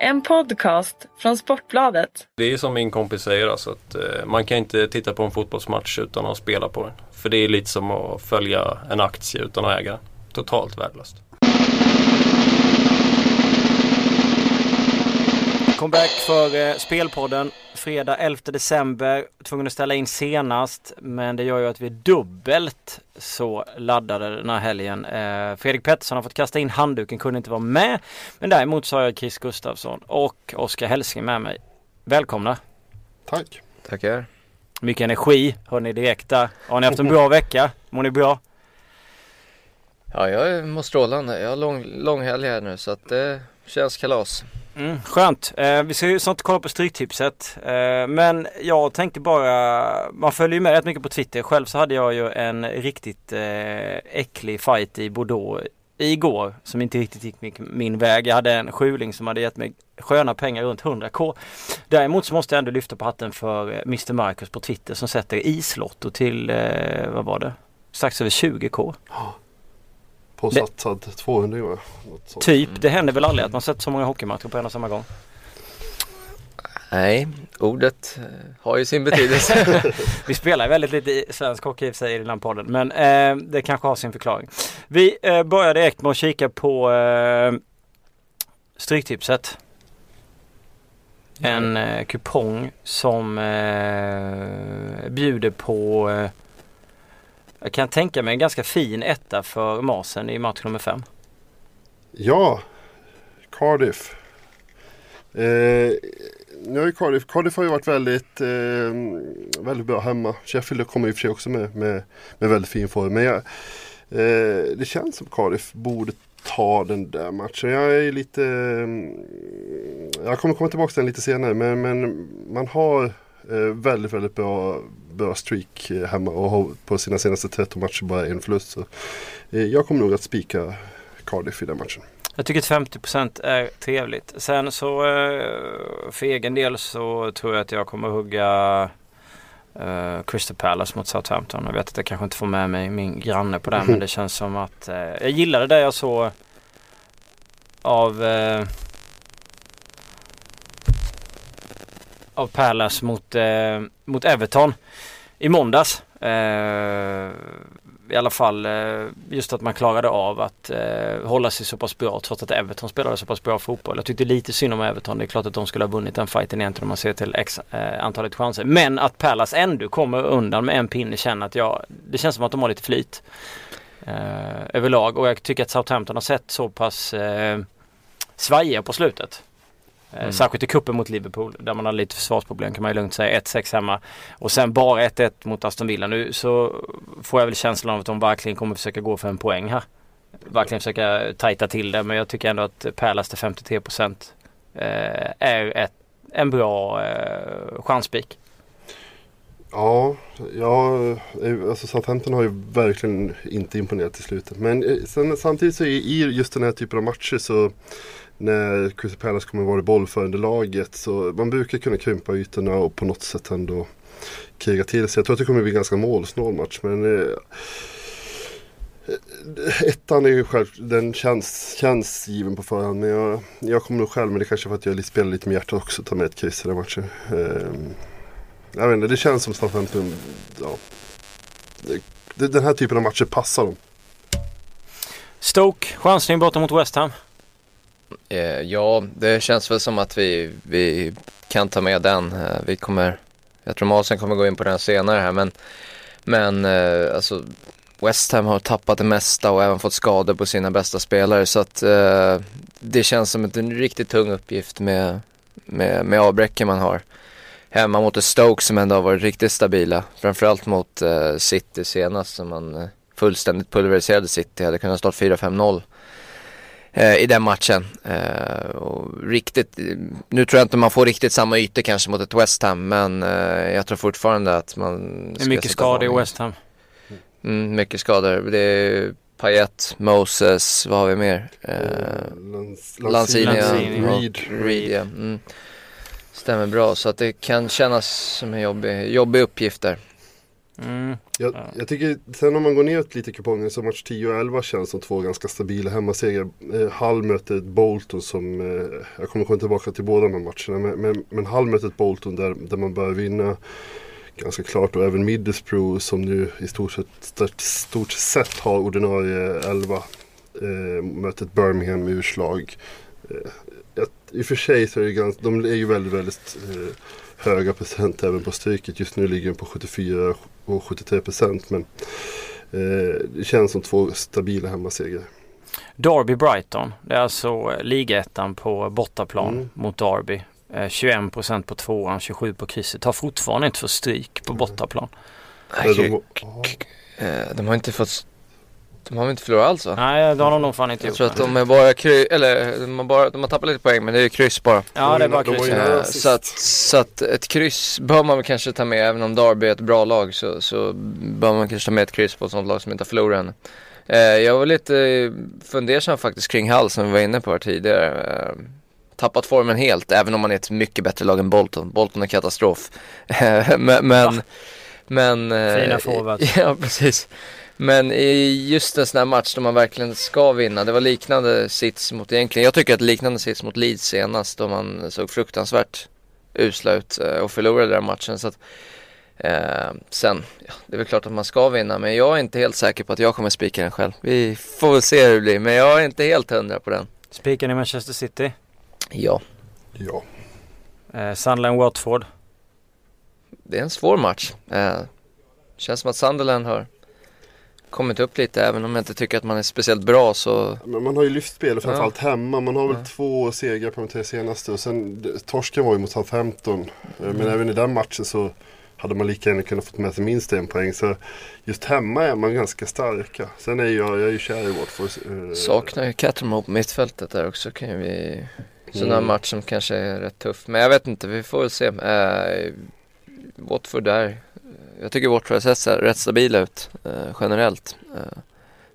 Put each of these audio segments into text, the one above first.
En podcast från Sportbladet. Det är som min kompis säger, alltså att eh, man kan inte titta på en fotbollsmatch utan att spela på den. För det är lite som att följa en aktie utan att äga den. Totalt värdelöst. Comeback för eh, Spelpodden fredag 11 december. Tvungen att ställa in senast men det gör ju att vi är dubbelt så laddade den här helgen. Eh, Fredrik Pettersson har fått kasta in handduken, kunde inte vara med. Men däremot så har jag Chris Gustafsson och Oskar Hälsing med mig. Välkomna! Tack! Tackar! Mycket energi, hör ni direkt där. Har ni haft en bra vecka? Mår ni bra? Ja, jag mår strålande. Jag har lång, lång helg här nu så att det känns kalas. Mm, skönt. Eh, vi ska ju snart kolla på Stryktipset. Eh, men jag tänkte bara, man följer ju med rätt mycket på Twitter. Själv så hade jag ju en riktigt eh, äcklig fight i Bordeaux igår som inte riktigt gick min, min väg. Jag hade en skjuling som hade gett mig sköna pengar runt 100k. Däremot så måste jag ändå lyfta på hatten för eh, Mr Marcus på Twitter som sätter islotto till, eh, vad var det? Strax över 20k. På satsad 200 va? Något sånt. Typ, det händer väl aldrig att man sätter så många hockeymatcher på en och samma gång. Nej, ordet eh, har ju sin betydelse. Vi spelar väldigt lite i svensk hockey i sig i den här podden men eh, det kanske har sin förklaring. Vi eh, börjar direkt med att kika på eh, Stryktipset. En eh, kupong som eh, bjuder på eh, jag kan tänka mig en ganska fin etta för Masen i match nummer fem. Ja, Cardiff. Eh, nu har ju Cardiff, Cardiff har ju varit väldigt, eh, väldigt bra hemma. Sheffield kommer i och för sig också med, med, med väldigt fin form. Men jag, eh, det känns som Cardiff borde ta den där matchen. Jag är lite... Eh, jag kommer komma tillbaka till den lite senare. Men, men man har eh, väldigt, väldigt bra, bra streak eh, hemma och har på sina senaste 13 matcher bara en förlust. Så, eh, jag kommer nog att spika Cardiff i den matchen. Jag tycker att 50% är trevligt. Sen så eh, för egen del så tror jag att jag kommer hugga eh, Crystal Palace mot Southampton. Jag vet att jag kanske inte får med mig min granne på den men det känns som att eh, jag gillade det jag såg av eh, av Palace mot, eh, mot Everton i måndags. Eh, I alla fall eh, just att man klarade av att eh, hålla sig så pass bra trots att Everton spelade så pass bra fotboll. Jag tyckte lite synd om Everton. Det är klart att de skulle ha vunnit den fighten egentligen om man ser till x eh, antalet chanser. Men att Palace ändå kommer undan med en pinne känner att jag, det känns som att de har lite flyt eh, överlag och jag tycker att Southampton har sett så pass eh, svajiga på slutet. Mm. Särskilt i kuppen mot Liverpool där man har lite försvarsproblem kan man ju lugnt säga. 1-6 hemma. Och sen bara 1-1 mot Aston Villa. Nu så får jag väl känslan av att de verkligen kommer försöka gå för en poäng här. Verkligen försöka tajta till det men jag tycker ändå att Palace till 53% eh, är ett, en bra eh, chanspik. Ja, ja alltså Southampton har ju verkligen inte imponerat i slutet. Men eh, sen, samtidigt så i, i just den här typen av matcher så när Crystal Palace kommer vara i bollförande laget så man brukar kunna krympa ytorna och på något sätt ändå kriga till sig. Jag tror att det kommer bli en ganska målsnål match men eh, Ettan är ju själv, den känns, känns given på förhand. Men jag, jag kommer nog själv, men det kanske är för att jag spelar lite med hjärtat också, ta med ett kryss i den matchen. Eh, jag vet inte, det känns som Southampton, ja. Den här typen av matcher passar dem. Stoke, chansning borta mot West Ham. Eh, ja, det känns väl som att vi, vi kan ta med den. Eh, vi kommer, jag tror Masen kommer gå in på den senare här men, men eh, alltså West Ham har tappat det mesta och även fått skador på sina bästa spelare så att eh, det känns som en riktigt tung uppgift med, med, med avbräcken man har. Hemma mot ett Stoke som ändå har varit riktigt stabila. Framförallt mot eh, City senast som man eh, fullständigt pulveriserade City. Hade kunnat stå 4-5-0 eh, i den matchen. Eh, och riktigt, nu tror jag inte man får riktigt samma ytor kanske mot ett West Ham men eh, jag tror fortfarande att man Det är mycket skador i West Ham. Mm, mycket skador. Det är Payet, Moses, vad har vi mer? Eh, Lanzini. Reed. Reed ja. Mm. Stämmer bra så att det kan kännas som en jobbig, jobbig uppgift där. Mm. Jag, Ja. jag tycker sen om man går ner lite i kupongen så match 10 och 11 känns som två ganska stabila hemmasegrar. Eh, Hull möter ett Bolton som, eh, jag kommer komma tillbaka till båda de här matcherna. Men, men, men Hull möter Bolton där, där man bör vinna ganska klart. Och även Middlesbrough som nu i stort sett, stort, stort sett har ordinarie 11. Eh, möter ett Birmingham urslag. Eh, I och för sig så är det ganska, de är ju väldigt, väldigt eh, höga procent även på stryket. Just nu ligger den på 74 och 73 procent. Men eh, det känns som två stabila hemmasegrar. Derby-Brighton. Det är alltså eh, ligaettan på bortaplan Mm. mot Derby. Eh, 21% på tvåan, 27 på krysset. Har fortfarande inte fått stryk på bortaplan. Nej, de, de, ja, de har inte fått, de har väl inte förlorat alls va? Nej, det har de nog fan inte Jag gjort. tror att de är bara kry, eller de har, bara, de har tappat lite poäng men det är ju kryss bara. Ja, det är bara kryss. nära Eh, så, att, så att ett kryss bör man väl kanske ta med, även om Derby är ett bra lag så, så bör man kanske ta med ett kryss på ett sånt lag som inte har förlorat än. Eh, jag var lite eh, fundersam faktiskt kring Hull som vi var inne på här tidigare. Tappat formen helt, även om man är ett mycket bättre lag än Bolton. Bolton är katastrof. Men, men, Va? men Fina forwards. Ja, precis. Men i just en sån här match då man verkligen ska vinna. Det var liknande sits mot egentligen. Jag tycker att liknande sits mot Leeds senast då man såg fruktansvärt usla ut eh, och förlorade den matchen. Så att, eh, sen, ja, det är väl klart att man ska vinna men jag är inte helt säker på att jag kommer spika den själv. Vi får väl se hur det blir men jag är inte helt hundra på den. Spiken i Manchester City. Ja, ja. Eh, Sunderland-Watford. det är en svår match. Eh, känns som att Sunderland har kommit upp lite även om jag inte tycker att man är speciellt bra så Men man har ju lyft spelet framförallt hemma. Man har väl två segrar på de tre senaste. Och sen torsken var ju mot Southampton. Eh, Men Mm. även i den matchen så hade man lika gärna kunnat få med sig minst en poäng. Så just hemma är man ganska starka. Sen är jag, jag är ju kär i Watford. eh, Saknar ju Catermo på mittfältet där också kan vi här Mm. match som kanske är rätt tuff Men jag vet inte, vi får väl se uh, Watford där Jag tycker Watford här rätt stabila ut eh, generellt Eh,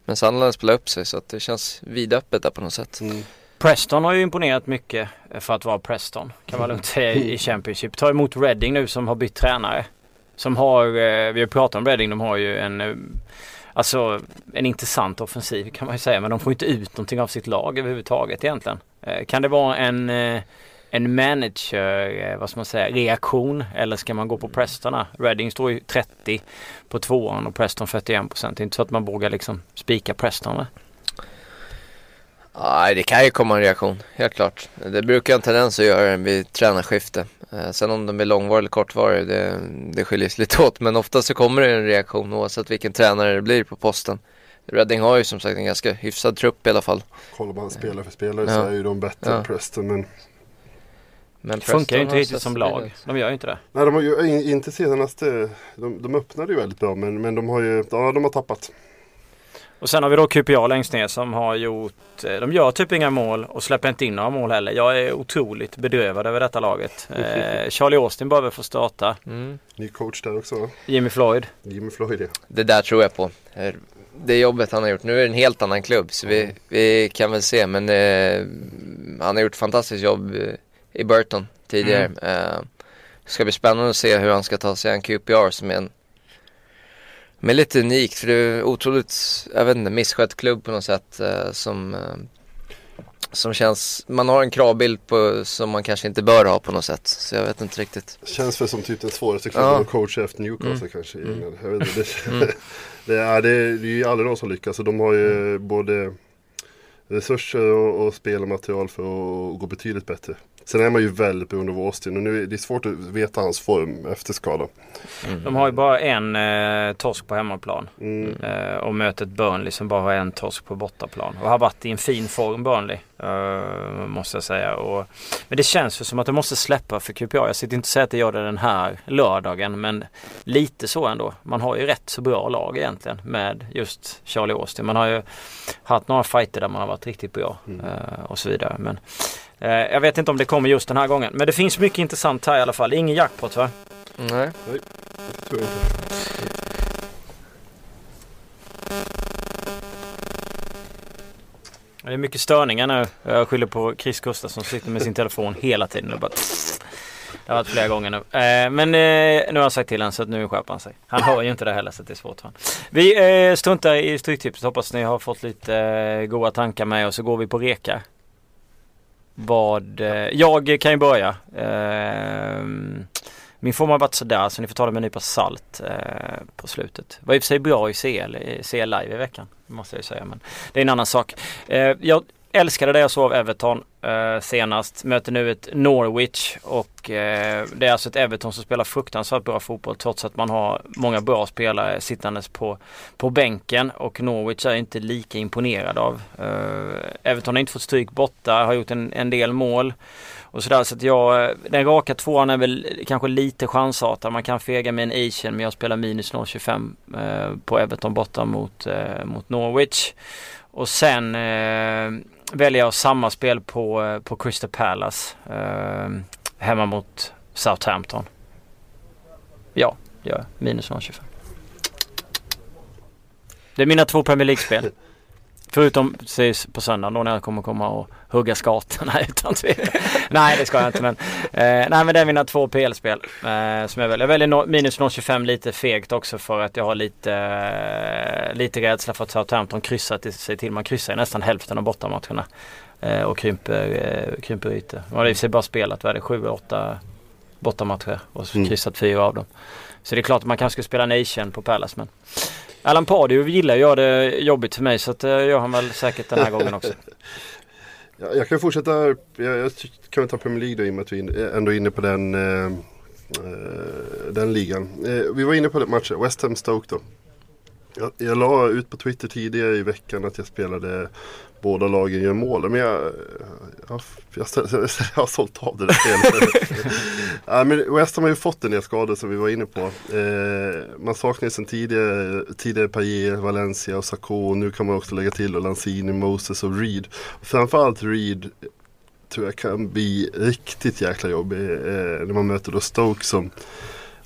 Men Sunderland spelar upp sig så att det känns vidöppet där på något sätt Mm. Preston har ju imponerat mycket för att vara Preston. Kan man lugnt säga i Championship. Ta emot Reading nu som har bytt tränare. Som har, eh, vi har pratat om Reading, de har ju en eh, Alltså en intressant offensiv kan man ju säga men de får inte ut någonting av sitt lag överhuvudtaget egentligen. Eh, Kan det vara en eh, en manager, eh, vad ska man säga, reaktion eller ska man gå på Preston? Reading står ju 30 på tvåan och Preston 41 procent. Det är inte så att man vågar liksom spika Preston va? Nej det kan ju komma en reaktion, helt klart Det brukar en tendens att göra vid tränarskifte eh, Sen om de är långvarig eller kortvarig det, det skiljer sig lite åt Men ofta så kommer det en reaktion oavsett vilken tränare det blir på posten Reading har ju som sagt en ganska hyfsad trupp i alla fall Kollar man spelare för spelare Ja. så är ju de bättre Ja. än Preston. Men Men Det funkar ju inte riktigt som lag. De gör ju inte det. nej, de har ju in- inte senaste. De, de öppnade ju väldigt bra men, men de har ju ja, de har tappat. Och sen har vi då QPA längst ner som har gjort, eh, de gör typ inga mål och släpper inte in några mål heller. Jag är otroligt bedrövad över detta laget. Eh, Charlie Austin behöver få starta. Mm. Ny coach där också? Jimmy Floyd. Jimmy Floyd ja. Det där tror jag på. Det jobbet han har gjort. Nu är det en helt annan klubb så vi, vi kan väl se. Men eh, han har gjort ett fantastiskt jobb eh, i Burton tidigare. Mm. Eh, ska bli spännande att se hur han ska ta sig an QPR som är en men lite unikt för det är otroligt, jag vet inte, misskött klubb på något sätt eh, som, eh, som känns, man har en kravbild på som man kanske inte bör ha på något sätt. Så jag vet inte riktigt. Känns väl som typ den svåraste klubben Ja. att coacha efter Newcastle Mm. kanske. Mm. Jag vet inte, det, Mm. det, är, det, är, det är ju aldrig någon som lyckas. Och de har ju både resurser och, och spelmaterial för att gå betydligt bättre. Sen är man ju väldigt beroende av Austin och nu är det svårt att veta hans form efter skada. Mm. De har ju bara en eh, torsk på hemmaplan. Mm. Eh, och möter ett Burnley som bara har en torsk på bortaplan. Och har varit i en fin form Burnley. Eh, måste jag säga. Och, men det känns ju som att det måste släppa för QPR. Jag sitter inte och säger att det gör det den här lördagen. Men lite så ändå. Man har ju rätt så bra lag egentligen. Med just Charlie Austin. Man har ju haft några fighter där man har varit riktigt bra. Mm. eh, och så vidare. Men jag vet inte om det kommer just den här gången. Men det finns mycket intressant här i alla fall. Ingen jackpot va? Nej. Det tror jag inte. Det är mycket störningar nu. Jag skyller på Chris Gustafsson som sitter med sin telefon hela tiden. Och bara Det har varit flera gånger nu. Eh, men eh, nu har jag sagt till honom så att nu skärper han sig. Han hör ju inte det heller så det är svårt för honom. Vi eh, struntar i Stryktipset. Hoppas ni har fått lite eh, goda tankar med och så går vi på reka. Vad, eh, jag kan ju börja. Eh, min form har varit sådär så ni får ta det med en nypa salt eh, på slutet. Var i och för sig bra i CL, i CL live i veckan. Måste jag ju säga men det är en annan sak. Eh, jag älskade det jag såg av Everton eh, senast. Möter nu ett Norwich och eh, det är alltså ett Everton som spelar fruktansvärt bra fotboll trots att man har många bra spelare sittandes på, på bänken och Norwich är inte lika imponerad av. Eh, Everton har inte fått stryk borta, har gjort en, en del mål. Och sådär så att jag, eh, den raka tvåan är väl kanske lite chansartad. Man kan fega med en Asian men jag spelar minus 0,25 eh, på Everton borta mot, eh, mot Norwich. Och sen eh, väljer jag samma spel på, eh, på Crystal Palace. Eh, hemma mot Southampton. Ja, gör jag. Minus 0,25. Det är mina två Premier League-spel. Förutom ses på söndag då när jag kommer komma och hugga skatorna utan tvekan. nej det ska jag inte men. Eh, nej men det är mina två PL-spel. Eh, som jag väljer. Jag väljer no minus 0,25 lite fegt också för att jag har lite, eh, lite rädsla för att Southampton kryssar sig till. Man kryssar i nästan hälften av bortamatcherna. Eh, och krymper, eh, krymper ytor. Man har i och för sig bara spelat, vad är det, 7-8 bortamatcher och Mm. kryssat fyra av dem. Så det är klart att man kanske ska spela Nation på Palace men Alan Pardew gillar ju att göra det jobbigt för mig så det eh, gör han väl säkert den här gången också. Jag, jag kan fortsätta, jag, jag kan väl ta Premier League då i och med att vi är eh, ändå inne på den, eh, eh, den ligan. Eh, vi var inne på den matchen, West Ham Stoke då. Jag, jag la ut på Twitter tidigare i veckan att jag spelade båda lagen gör mål. Men jag, jag, jag, jag, jag har sålt av det där spelet. ja, men West Ham har ju fått en del skador som vi var inne på. Eh, man saknar ju sedan tidigare, tidigare Payet, Valencia och. Och nu kan man också lägga till och Lanzini, Moses och Reed. Framförallt Reed tror jag kan bli riktigt jäkla jobbig eh, när man möter då Stoke som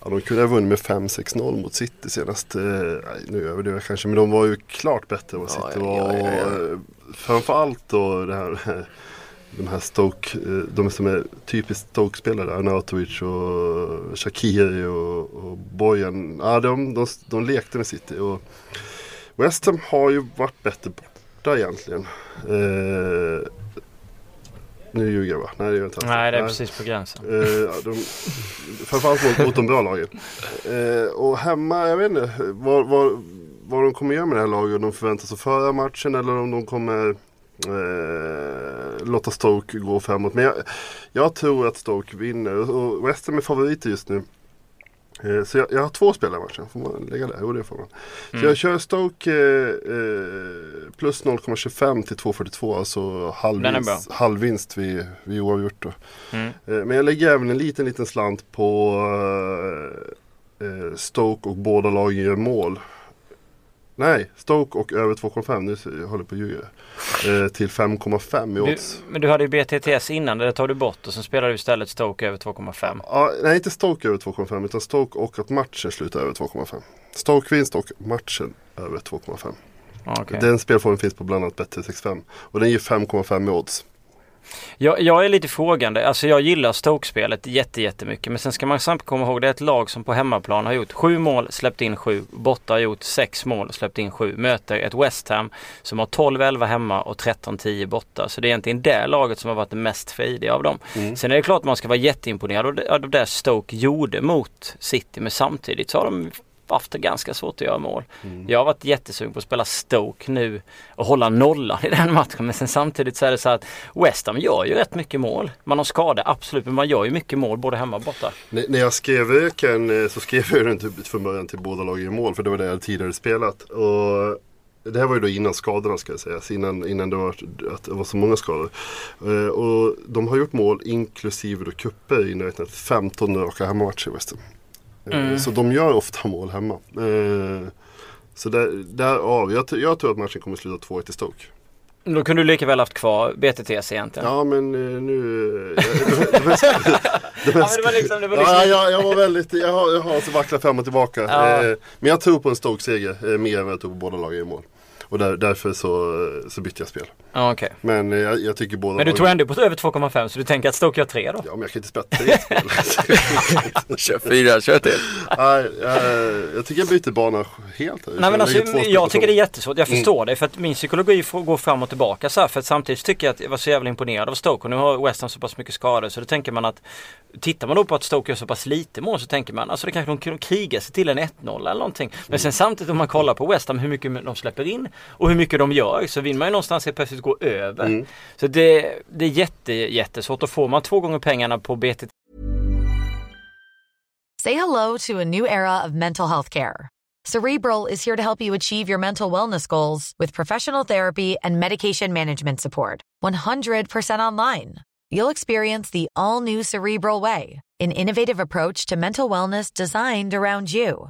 Ja, de kunde ha vunnit med 5-6-0 mot City senast. Eh, nu överdriver jag kanske, men de var ju klart bättre än vad City ja, var. ja, ja, eh, framförallt då det här, de här Stoke, eh, de som är typiskt Stoke-spelare, Arnautovic och Shakiri och, och Bojan. Ja, de, de, de lekte med City. Och West Ham har ju varit bättre borta egentligen. Eh, nu ljuger jag va? Nej det gör jag inte. Nej det är precis på gränsen. Eh, de, framförallt mot, mot de bra lagen. Eh, och hemma, jag vet inte vad, vad, vad de kommer göra med det här laget. Om de förväntar sig föra matchen eller om de kommer eh, låta Stoke gå framåt. Men jag, jag tror att Stoke vinner och West Ham är favoriter just nu. Eh, Så jag, jag har två spelare i matchen. Får man lägga det? Jo det får man. Så Mm. jag kör Stoke eh, eh, plus 0,25 till 2,42. Alltså halvvinst, halvvinst vid, vid oavgjort då. Mm. Eh, Men jag lägger även en liten, liten slant på eh, eh, Stoke och båda lagen gör mål. Nej, Stoke och över 2,5. Nu ser- jag håller på att ljuga. Eh, till 5,5 i odds. men du hade ju BTTS innan, det tar du bort och sen spelar du istället Stoke över 2,5. Ja, nej, inte Stoke över 2,5 utan Stoke och att matchen slutar över 2,5. Stoke vinst och matchen över 2,5. Ja, okej. Den spelformen finns på bland annat Bet365. Och den ger 5,5 i odds. Jag, jag är lite frågande. Alltså jag gillar Stoke-spelet jätte, jättemycket. Men sen ska man samtidigt komma ihåg det är ett lag som på hemmaplan har gjort sju mål, släppt in sju. Borta har gjort sex mål, släppt in sju. Möter ett West Ham som har 12-11 hemma och 13-10 borta. Så det är egentligen det laget som har varit det mest frejdiga av dem. Mm. Sen är det klart att man ska vara jätteimponerad av det, Stoke gjorde mot City. Men samtidigt så har de haft det ganska svårt att göra mål. Mm. Jag har varit jättesugen på att spela Stoke nu och hålla nollan i den matchen. Men sen samtidigt så är det så att West Ham gör ju rätt mycket mål. Man har skador, absolut, men man gör ju mycket mål både hemma och borta. N- När jag skrev öken eh, så skrev jag den typ från början till båda lagen i mål. För det var det jag tidigare spelat. Och det här var ju då innan skadorna ska jag säga. Innan, innan det, var, att det var så många skador. Eh, och de har gjort mål inklusive då cuper inräknat 15 raka hemmamatcher i West Ham. Eh, Mm. Så de gör ofta mål hemma. Eh, så där, därav, jag, jag tror att matchen kommer sluta 2-1 i Stoke. Då kunde du lika väl haft kvar BTTS egentligen. Ja men nu... eh, det, det, mest, det, mest, det var liksom, det var liksom Ja, jag, jag var väldigt, jag har, jag har alltså vacklat fram och tillbaka. Ja. Eh, men jag tror på en Stoke-seger mer än vad jag tror på båda lagen i mål. Och där, därför så, så bytte jag spel. Ja, okej. Men eh, jag, jag tycker båda Men du tror ändå på över 2,5 så du tänker att Stoke gör 3 då? Ja men jag kan inte spela tre spel. Kör fyra, kör till. Nej, jag, jag tycker jag byter bana helt. Nej men alltså, jag tycker det är jättesvårt. Jag förstår det för att min psykologi får gå fram och tillbaka så här. För att samtidigt tycker jag att jag var så jävla imponerad av Stoke och nu har West Ham så pass mycket skador så då tänker man att Tittar man då på att Stoke gör så pass lite mål så tänker man alltså det kanske de kan kriga sig till en 1-0 eller någonting. Men sen samtidigt om man kollar på West Ham hur mycket de släpper in och hur mycket de gör så vill man ju någonstans helt plötsligt gå över. Mm. Så det, det är jätte, jättesvårt och får man två gånger pengarna på BT Say hello to a new era of mental health care. Cerebral is here to help you achieve your mental wellness goals with professional therapy and medication management support. 100% online. You'll experience the all new Cerebral Way, an innovative approach to mental wellness designed around you.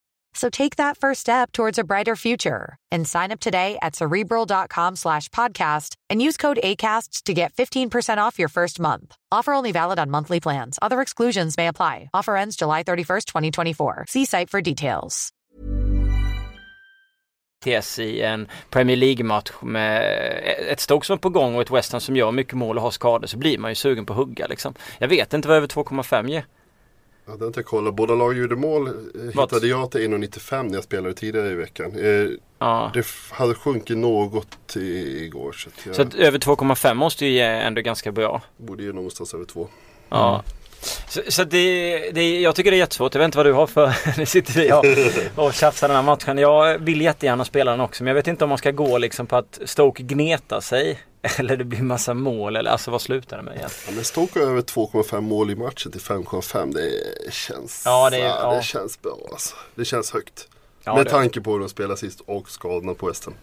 So take that first step towards a brighter future and sign up today at cerebral.com slash podcast and use code ACAST to get 15% off your first month. Offer only valid on monthly plans. Other exclusions may apply. Offer ends July 31st, 2024. See site for details. I en Premier League-match med ett Stoke som är på gång och ett West som gör mycket mål och har skador så blir man ju sugen på att hugga liksom. Jag vet inte vad över 2,5 ger. Ja, det har inte jag kollat. Båda lag gjorde mål eh, hittade jag till 1,95 när jag spelade tidigare i veckan. Eh, Ja. det hade sjunkit något i, igår så att jag Så att över 2,5 måste ju ge ändå ganska bra. borde ju någonstans över två. Ja. Så, så det, det, jag tycker det är jättesvårt. Jag vet inte vad du har för... Nu sitter vi och, och tjafsar den här matchen. Jag vill jättegärna spela den också. Men jag vet inte om man ska gå liksom på att Stoke gnetar sig. Eller det blir massa mål. Eller alltså vad slutar det med igen? Ja, men Stoke har över 2,5 mål i matchen till 5,5. Det känns, Ja, det är- ja, det känns bra alltså. Det känns högt. Ja, Med det- tanke på hur de spelade sist och skadorna på Ham.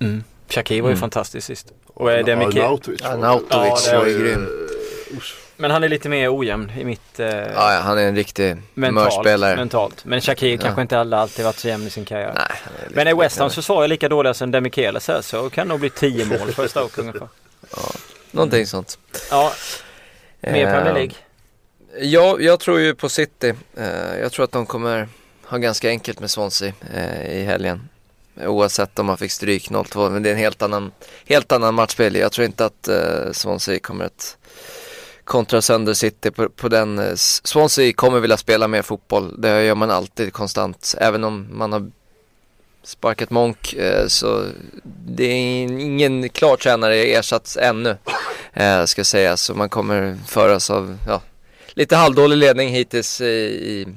Mm. Shakir var ju Mm. fantastisk sist. Och är det mycket... Arnautovic Arnautovic Ja, det var Eh, ju grym. usch. Men han är lite mer ojämn i mitt... Eh, Ja, ja, han är en riktig mentalt, humörspelare. mentalt. Men Shakir Ja. kanske inte alla alltid varit så jämn i sin karriär. Nej, Men är West Hams försvar lika dåliga som Demichelis här så kan det nog bli 10 mål för Stoke ungefär. Någonting sånt. Ja, mer Eh, Premier League. Ja, jag tror ju på City. Eh, jag tror att de kommer ha ganska enkelt med Swansea eh, i helgen. Oavsett om man fick stryk 0-2. Men det är en helt annan, helt annan matchbild. Jag tror inte att eh, Swansea kommer att kontra sönder City på, på den. Eh, Swansea kommer vilja spela mer fotboll. Det gör man alltid konstant. Även om man har sparkat Monk eh, så det är ingen klar tränare ersatt ännu. Eh, ska ska säga Så man kommer föras av ja, lite halvdålig ledning hittills i, i,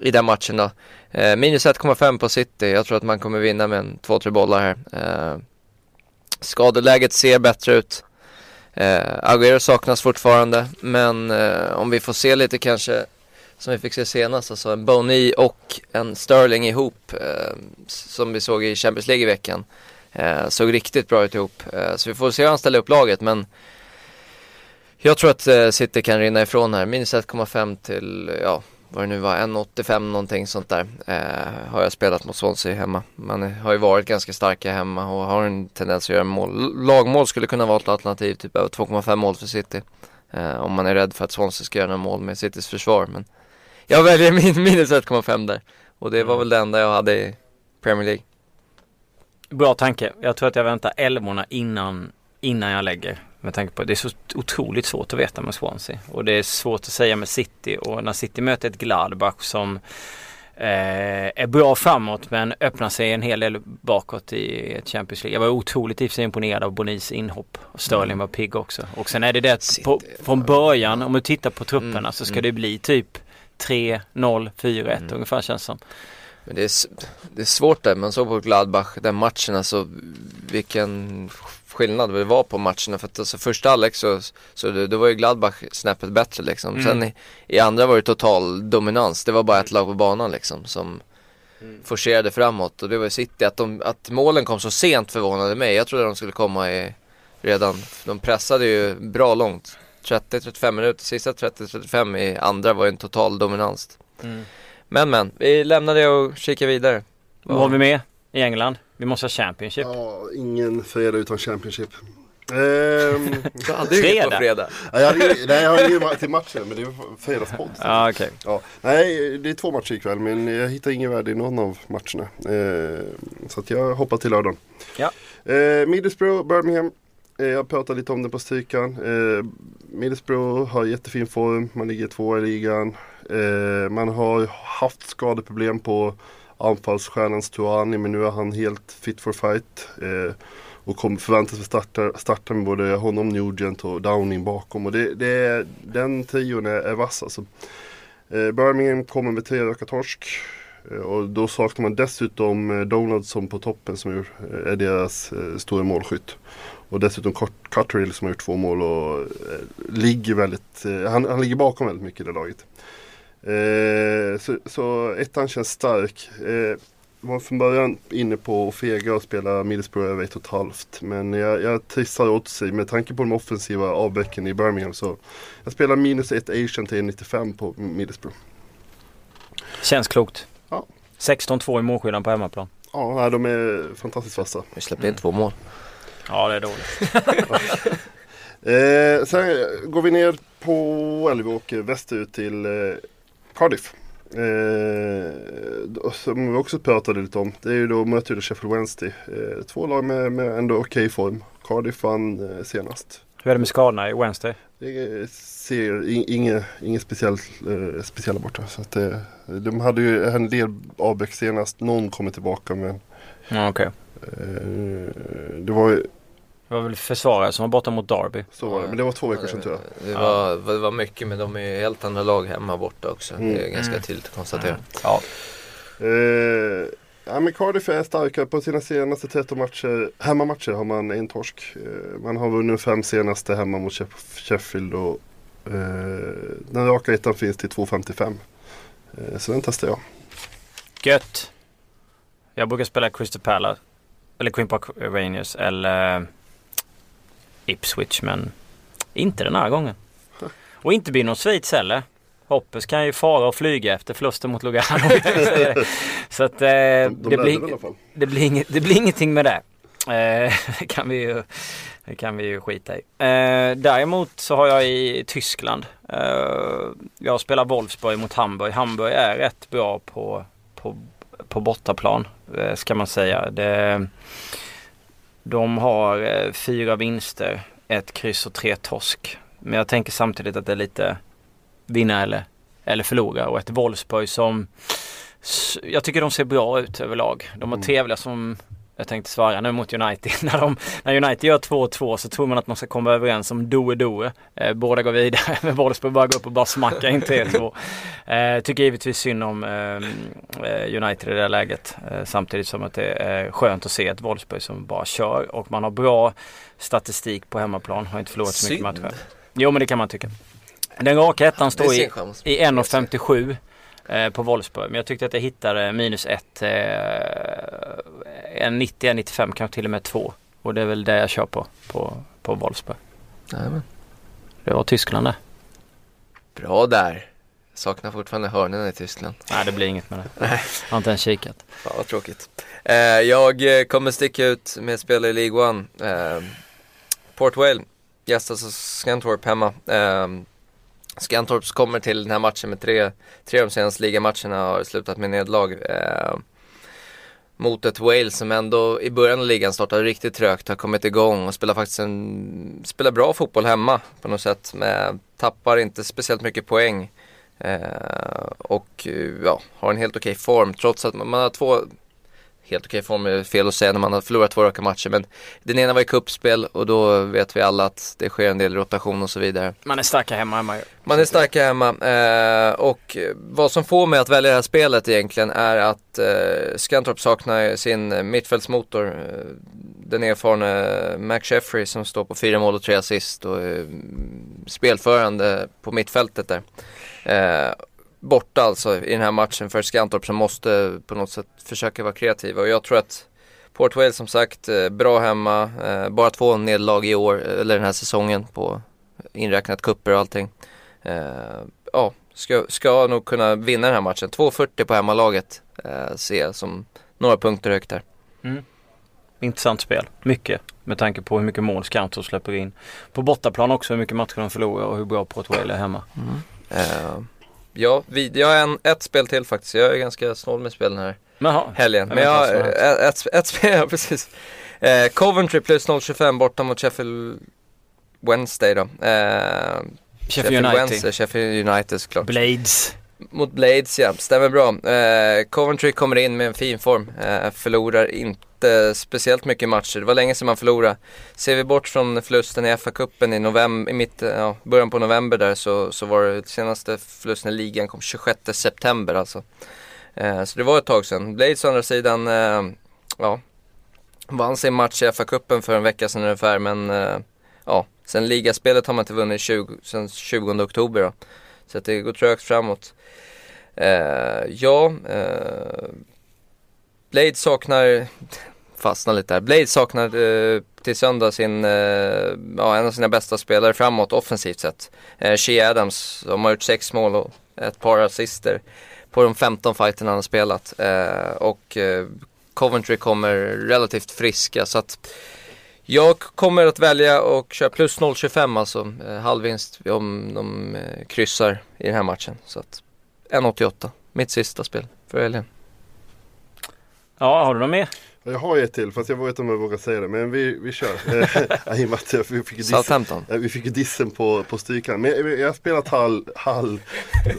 i den matchen då. Minus 1,5 på City. Jag tror att man kommer vinna med en 2-3 bollar här. Skadeläget ser bättre ut. Eh, Agüero saknas fortfarande. Men eh, om vi får se lite kanske som vi fick se senast, alltså en Boni och en Sterling ihop eh, som vi såg i Champions League i veckan. Eh, såg riktigt bra ut ihop. Eh, så vi får se hur han ställer upp laget men jag tror att eh, City kan rinna ifrån här. Minus 1,5 till, ja, vad det nu var, 1,85 någonting sånt där. Eh, har jag spelat mot Swansea hemma. Man har ju varit ganska starka hemma och har en tendens att göra mål. Lagmål skulle kunna vara ett alternativ, typ över 2,5 mål för City. Eh, om man är rädd för att Swansea ska göra några mål med Citys försvar. Men jag väljer min minus 1,5 där. Och det var väl det enda jag hade i Premier League. Bra tanke. Jag tror att jag väntar älvorna innan, innan jag lägger. Med tanke på att det är så otroligt svårt att veta med Swansea. Och det är svårt att säga med City. Och när City möter ett Gladbach som eh, är bra framåt men öppnar sig en hel del bakåt i ett Champions League. Jag var otroligt i imponerad av Bonis inhopp. Och Sterling var pigg också. Och sen är det det att på, från början om du tittar på trupperna Mm, så ska mm. det bli typ 3, 0, 4, 1 Mm. ungefär känns som. Men det är, det är svårt där, man såg på Gladbach den matchen alltså vilken skillnad det var på matcherna för att alltså första halvlek så, så det, det var ju Gladbach snäppet bättre liksom. Mm. Sen i, i andra var det total dominans, det var bara ett lag på banan liksom som forcerade framåt och det var City, att, de, att målen kom så sent förvånade mig. Jag trodde de skulle komma i redan, de pressade ju bra långt 30-35 minuter. Sista 30-35 i andra var ju en total dominans. Mm. Men men, vi lämnar det och kikar vidare. Vad har vi med i England? Vi måste ha Championship. Ja, ingen fredag utan Championship. Ehm, Du hade ju inget på Fredag. ja, jag hade, nej, jag hade ju till matchen men det är fredagspodd. Ja, okej. Ja, nej, det är två matcher ikväll men jag hittar ingen värde i någon av matcherna. Eh, så att jag hoppar till lördagen. Ja. Eh, Middlesbrough, Birmingham. Eh, jag pratade lite om det på strykan. Eh, Middlesbrough har jättefin form. Man ligger tvåa i ligan. Eh, man har haft skadeproblem på anfallsstjärnan Stuani men nu är han helt fit for fight. Eh, och kommer förväntas starta, starta med både honom, Nugent och Downing bakom. Och det, det är, den trion är, är vass alltså. Eh, Birmingham kommer med tre raka torsk. Eh, och då saknar man dessutom eh, Donaldson på toppen som är, eh, är deras eh, stora målskytt. Och dessutom Cutterill som har gjort två mål och eh, ligger väldigt, eh, han, han ligger bakom väldigt mycket i det laget. Eh, så, så ettan känns stark. Eh, var från början inne på att fega och spela Middlesbrough över ett och ett halvt. Men jag, jag trissar åt sig med tanke på de offensiva avbräcken i Birmingham så jag spelar minus ett Asian till 95 på Middlesbrough. Känns klokt. Ja. 16-2 i målskillnad på hemmaplan. Ja, de är fantastiskt vassa. Vi släppte in två mål. Ja, det är dåligt. Eh, sen går vi ner på, eller vi åker västerut till eh, Cardiff. Eh, som vi också pratade lite om. Det är ju då möter Sheffield Wednesday. Eh, två lag med, med ändå okej form. Cardiff vann eh, senast. Hur är det med skadorna i Wednesday? Det ser in- inget, inget speciellt, eh, speciella borta. Så att, eh, de hade ju en del avbräck senast. Någon kommer tillbaka men Ja, okej. eh, det var ju, Det var väl försvarare som var borta mot Derby. så var det. Men det var två veckor sedan tror jag. Det var, det var mycket men de är ju helt andra lag hemma borta också. Det är Mm. ganska Mm. tydligt att konstatera. Ja. Eh, ja, men Cardiff är starka på sina senaste 13 matcher. Hemmamatcher har man en torsk. Eh, man har vunnit fem senaste hemma mot Sheff- Sheffield och eh, den raka ettan finns till 2,55. Eh, så den testar jag. Gött. Jag brukar spela Crystal Palace. Eller Queen Park Rangers eller Ipswich men inte den här gången. Och inte blir någon Schweiz heller. Hoppes kan ju fara och flyga efter förlusten mot Lugano. Så att eh, De, de det, blir, det, blir inget, det blir ingenting med det. Eh, det, kan vi ju, det kan vi ju skita i. Eh, däremot så har jag i Tyskland. Eh, jag spelar Wolfsburg mot Hamburg. Hamburg är rätt bra på, på, på bortaplan eh, ska man säga. Det, de har eh, fyra vinster, ett kryss och tre torsk. Men jag tänker samtidigt att det är lite vinna eller, eller förlora och ett Wolfsburg som jag tycker de ser bra ut överlag. De var Mm. trevliga som jag tänkte svara nu mot United. när, de, när United gör 2-2 så tror man att man ska komma överens om doe-doe. Eh, båda går vidare men Wolfsburg bara går upp och bara smackar in 3-2. Eh, tycker givetvis synd om eh, eh, United i det läget. Eh, samtidigt som att det är skönt att se ett Wolfsburg som bara kör och man har bra statistik på hemmaplan. Har inte förlorat så mycket Synd. matcher. Jo men det kan man tycka. Den raka ettan står i i 1.57 eh, på Wolfsburg. Men jag tyckte att jag hittade minus 1. Eh, en 90, en 95, kanske till och med 2. Och det är väl det jag kör på, på, på Wolfsburg. Jajamän. Det var Tyskland det. Bra där. Saknar fortfarande hörnen i Tyskland. Nej det blir inget med det. Jag har inte ens kikat. Fan vad tråkigt. Eh, jag eh, kommer sticka ut med spel i League One. Eh, Port Vale gästas av Scantorp hemma. Eh, Skantorps kommer till den här matchen med tre, tre av de senaste ligamatcherna har slutat med nederlag. Eh, mot ett Wales som ändå i början av ligan startade riktigt trögt, har kommit igång och spelar faktiskt en, spelar bra fotboll hemma på något sätt. Med, tappar inte speciellt mycket poäng. Eh, och ja, har en helt okej form trots att man man har två Helt okej form är fel att säga när man har förlorat två raka matcher men den ena var i kuppspel och då vet vi alla att det sker en del rotation och så vidare. Man är starka hemma hemma. Man är starka hemma eh, och vad som får mig att välja det här spelet egentligen är att eh, Scantorp saknar sin mittfältsmotor. Eh, den erfarne Mac Jeffrey som står på fyra mål och tre assist och eh, spelförande på mittfältet där. Eh, borta alltså i den här matchen för Scantorp som måste på något sätt försöka vara kreativa och jag tror att Port Vale som sagt, eh, bra hemma, eh, bara två nederlag i år, eller den här säsongen på inräknat kupper och allting. Eh, ja, ska, ska nog kunna vinna den här matchen. 2.40 på hemmalaget ser jag som några punkter högt där. Intressant spel. Mycket. Med tanke på hur mycket mål Skantor släpper in. På bortaplan också hur mycket matcher de förlorar och hur bra Port Vale är hemma. Eh, ja, vi, jag har en, ett spel till faktiskt. Jag är ganska snål med spelen här Jaha. helgen. Men jag har ett, ett, spel, precis. Eh, Coventry plus 0.25 borta mot Sheffield Wednesday då. Eh, Sheffield United. Wednesday, Sheffield United såklart. Blades. Mot Blades ja, stämmer bra. Eh, Coventry kommer in med en fin form. Eh, förlorar inte speciellt mycket matcher. Det var länge sedan man förlorade. Ser vi bort från förlusten i FA-cupen i, november, i mitt, eh, ja, början på november där så, så var det senaste förlusten i ligan kom 26 september alltså. Eh, så det var ett tag sedan. Blades å andra sidan, eh, ja, vann sin match i FA-cupen för en vecka sedan ungefär men eh, ja, sen ligaspelet har man inte vunnit 20, sen 20 oktober då. Så att det går trögt framåt. Eh, ja, eh, Blade saknar, fastnar lite här, Blade saknar eh, till söndag sin, eh, ja, en av sina bästa spelare framåt offensivt sett. Eh, Shea Adams som har gjort sex mål och ett par assister på de 15 fighterna han har spelat. Eh, och eh, Coventry kommer relativt friska så att jag kommer att välja och köra plus 0,25 alltså. Eh, halvvinst om de eh, kryssar i den här matchen. Så att 1,88. Mitt sista spel för helgen. Ja, har du något mer? Jag har ett till fast jag vet inte om jag vågar säga det. Men vi, vi kör. Eh, I och jag- vi fick ju dissen, eh, vi fick dissen på, på strykan. Men jag, jag har spelat Hall, Hall,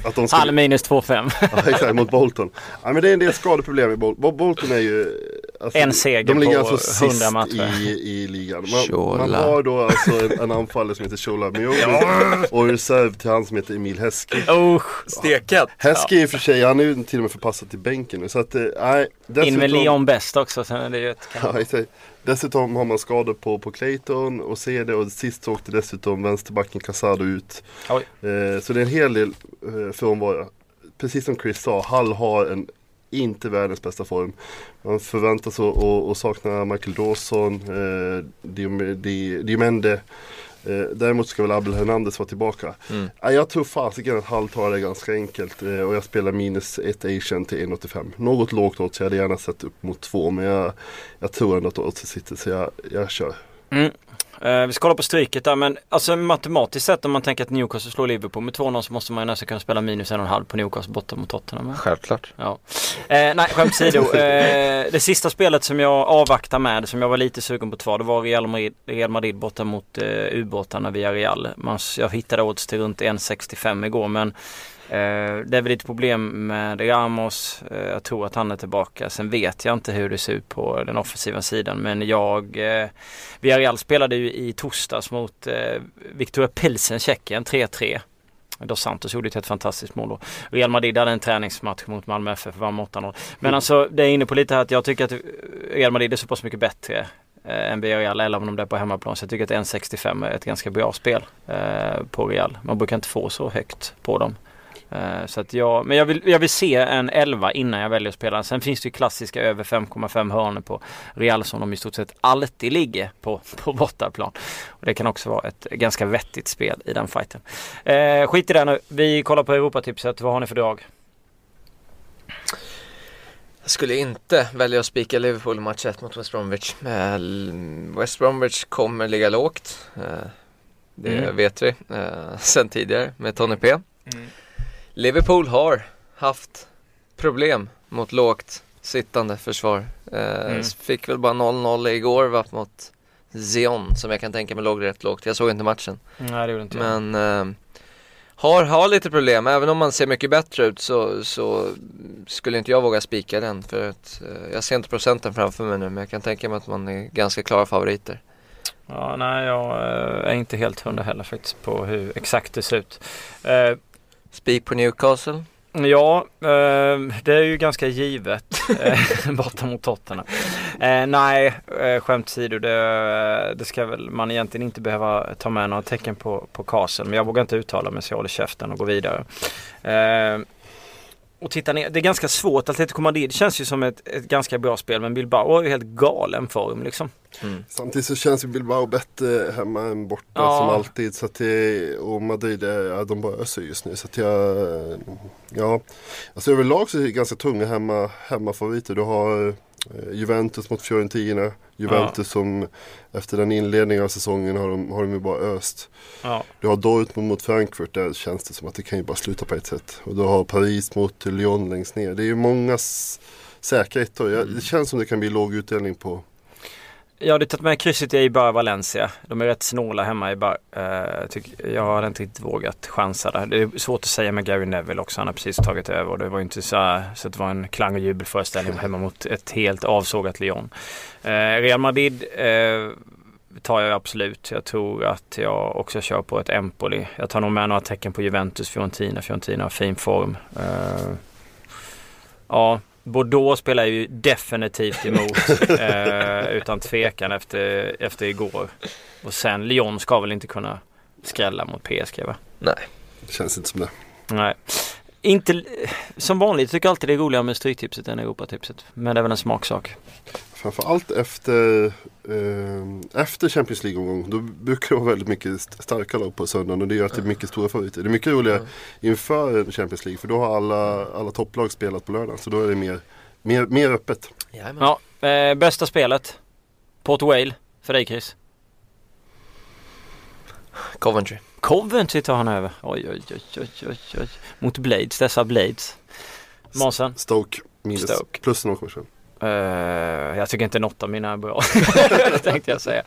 att de skulle, Halv minus 2,5. ja, exakt, mot Bolton. Ja, men det är en del skadeproblem i Bolton. Bo- Bolton är ju alltså, En seger De ligger på alltså 100 sist matcher. i, i ligan. Man, man har då alltså en, en anfallare som heter Shola Miogo och reserv till han som heter Emil Heskey. Usch! Stekat! Heskey i och för sig, han är ju till och med förpassad till bänken nu. Så att, eh, nej. In med Leon Best också. Sen är det ju ett Ja. Dessutom har man skador på, på Clayton och CD och sist åkte dessutom vänsterbacken Casado ut. Eh, så det är en hel del eh, frånvaro. Precis som Chris sa, Hall har en inte världens bästa form. Man förväntas att, att, att sakna Michael Dawson, eh, Diom- Di- Diomende. Eh, däremot ska väl Abel Hernandez vara tillbaka. Mm. Ja, jag tror fasiken att Hall tar det ganska enkelt eh, och jag spelar minus 1 Asian till 1,85. Något lågt odds, jag hade gärna sett upp mot 2 men jag, jag tror ändå att oddset sitter så jag, jag kör. Mm. Eh, vi ska kolla på stryket där men alltså matematiskt sett om man tänker att Newcastle slår Liverpool med 2-0 så måste man ju nästan kunna spela minus 1,5 på Newcastle borta mot Tottenham. Självklart. Ja. Eh, nej, skämt åsido. Eh, det sista spelet som jag avvaktar med, som jag var lite sugen på att ta, det var Real Madrid, Real Madrid borta mot eh, ubåtarna via Real. Man, jag hittade odds till runt 1,65 igår men eh, det är väl lite problem med Ramos. Eh, jag tror att han är tillbaka. Sen vet jag inte hur det ser ut på den offensiva sidan men jag eh, Villarreal spelade ju i torsdags mot eh, Viktoria Pilsen, Tjeckien, 3-3. Dos Santos gjorde ett helt fantastiskt mål då. Real Madrid hade en träningsmatch mot Malmö FF och vann med 8-0. Men alltså det är inne på lite här att jag tycker att Real Madrid är så pass mycket bättre eh, än Villarreal eller om de är på hemmaplan. Så jag tycker att 1,65 är ett ganska bra spel eh, på Real. Man brukar inte få så högt på dem. Eh, så att jag, men jag vill, jag vill se en 11 innan jag väljer att spela. Sen finns det ju klassiska över 5,5 hörnor på Real som de i stort sett alltid ligger på, på bortaplan. Och det kan också vara ett ganska vettigt spel i den fighten. Eh, skit i det nu. Vi kollar på Europatipset. Vad har ni för drag? Jag skulle inte välja att spika Liverpool match 1 mot West Bromwich. West Bromwich kommer ligga lågt. Eh, Det Mm. vet vi eh, sen tidigare med Tony P. Liverpool har haft problem mot lågt sittande försvar. Eh, Mm. Fick väl bara 0-0 igår va, mot Zion som jag kan tänka mig låg rätt lågt. Jag såg inte matchen. Nej det gjorde inte. Men eh, har, har lite problem, även om man ser mycket bättre ut så, så skulle inte jag våga spika den. För att eh, jag ser inte procenten framför mig nu men jag kan tänka mig att man är ganska klara favoriter. Ja, nej jag eh, är inte helt hundra heller faktiskt på hur exakt det ser ut. Spik på Newcastle. Ja, eh, det är ju ganska givet eh, borta mot Tottenham. Eh, nej, eh, skämt åsido, det, det ska väl man egentligen inte behöva ta med några tecken på, på Castle. Men jag vågar inte uttala mig så jag håller käften och går vidare. Och titta ner. Det är ganska svårt. Atletico Madrid känns ju som ett, ett ganska bra spel men Bilbao har ju helt galen form liksom. Mm. Samtidigt så känns ju Bilbao bättre hemma än borta Ja. som alltid. Så att det, och Madrid, är- ja, de bara öser just nu. Så att jag, ja. Alltså överlag så är det ganska tunga hemma, hemmafavoriter. Du har Juventus mot Fiorentina. Juventus som efter den inledningen av säsongen har de, har de ju bara öst. Ja. Du har Dortmund mot Frankfurt. Där känns det som att det kan ju bara sluta på ett sätt. Och du har Paris mot Lyon längst ner. Det är ju många säkra ettor. Jag- Det känns som det kan bli låg utdelning på Jag hade tagit med krysset i bara Valencia. De är rätt snåla hemma i bara. Uh, tyck, jag hade inte riktigt vågat chansa där. Det är svårt att säga med Gary Neville också. Han har precis tagit över och det var inte så, så att det var en klang och jubelföreställning hemma mot ett helt avsågat Lyon. Eh, Real Madrid eh, tar jag absolut. Jag tror att jag också kör på ett Empoli. Jag tar nog med några tecken på Juventus, Fiorentina. Fiorentina har fin form. Eh, ja, Bordeaux spelar ju definitivt emot eh, utan tvekan efter, efter igår. Och sen Lyon ska väl inte kunna skrälla mot PSG va? Det känns inte som det. Nej. Inte, som vanligt tycker jag alltid det är roligare med Stryktipset än Europatipset. Men det är väl en smaksak. Framförallt efter, eh, efter Champions League-omgång. Då brukar det vara väldigt mycket st- starka lag på söndagen. Och det gör att det är mycket stora favoriter. Det är mycket roligare inför Champions League. För då har alla, alla topplag spelat på lördagen. Så då är det mer, mer, mer öppet. Jajamän. Ja, eh, bästa spelet? Port Vale för dig Chris? Coventry. Coventry tar han över. Oj, oj, oj, oj, oj, oj. Mot Blades, dessa Blades. Månsen? Stoke minus Stoke. plus 0,25. Uh, jag tycker inte något av mina är bra. tänkte jag säga.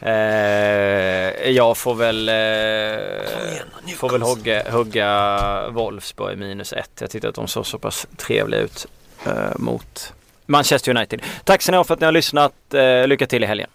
Eh, jag får väl, uh, får väl hugga, hugga Wolfsburg minus ett. Jag tyckte att de såg så pass trevliga ut eh, mot Manchester United. Tack så mycket för att ni har lyssnat. Eh, lycka till i helgen.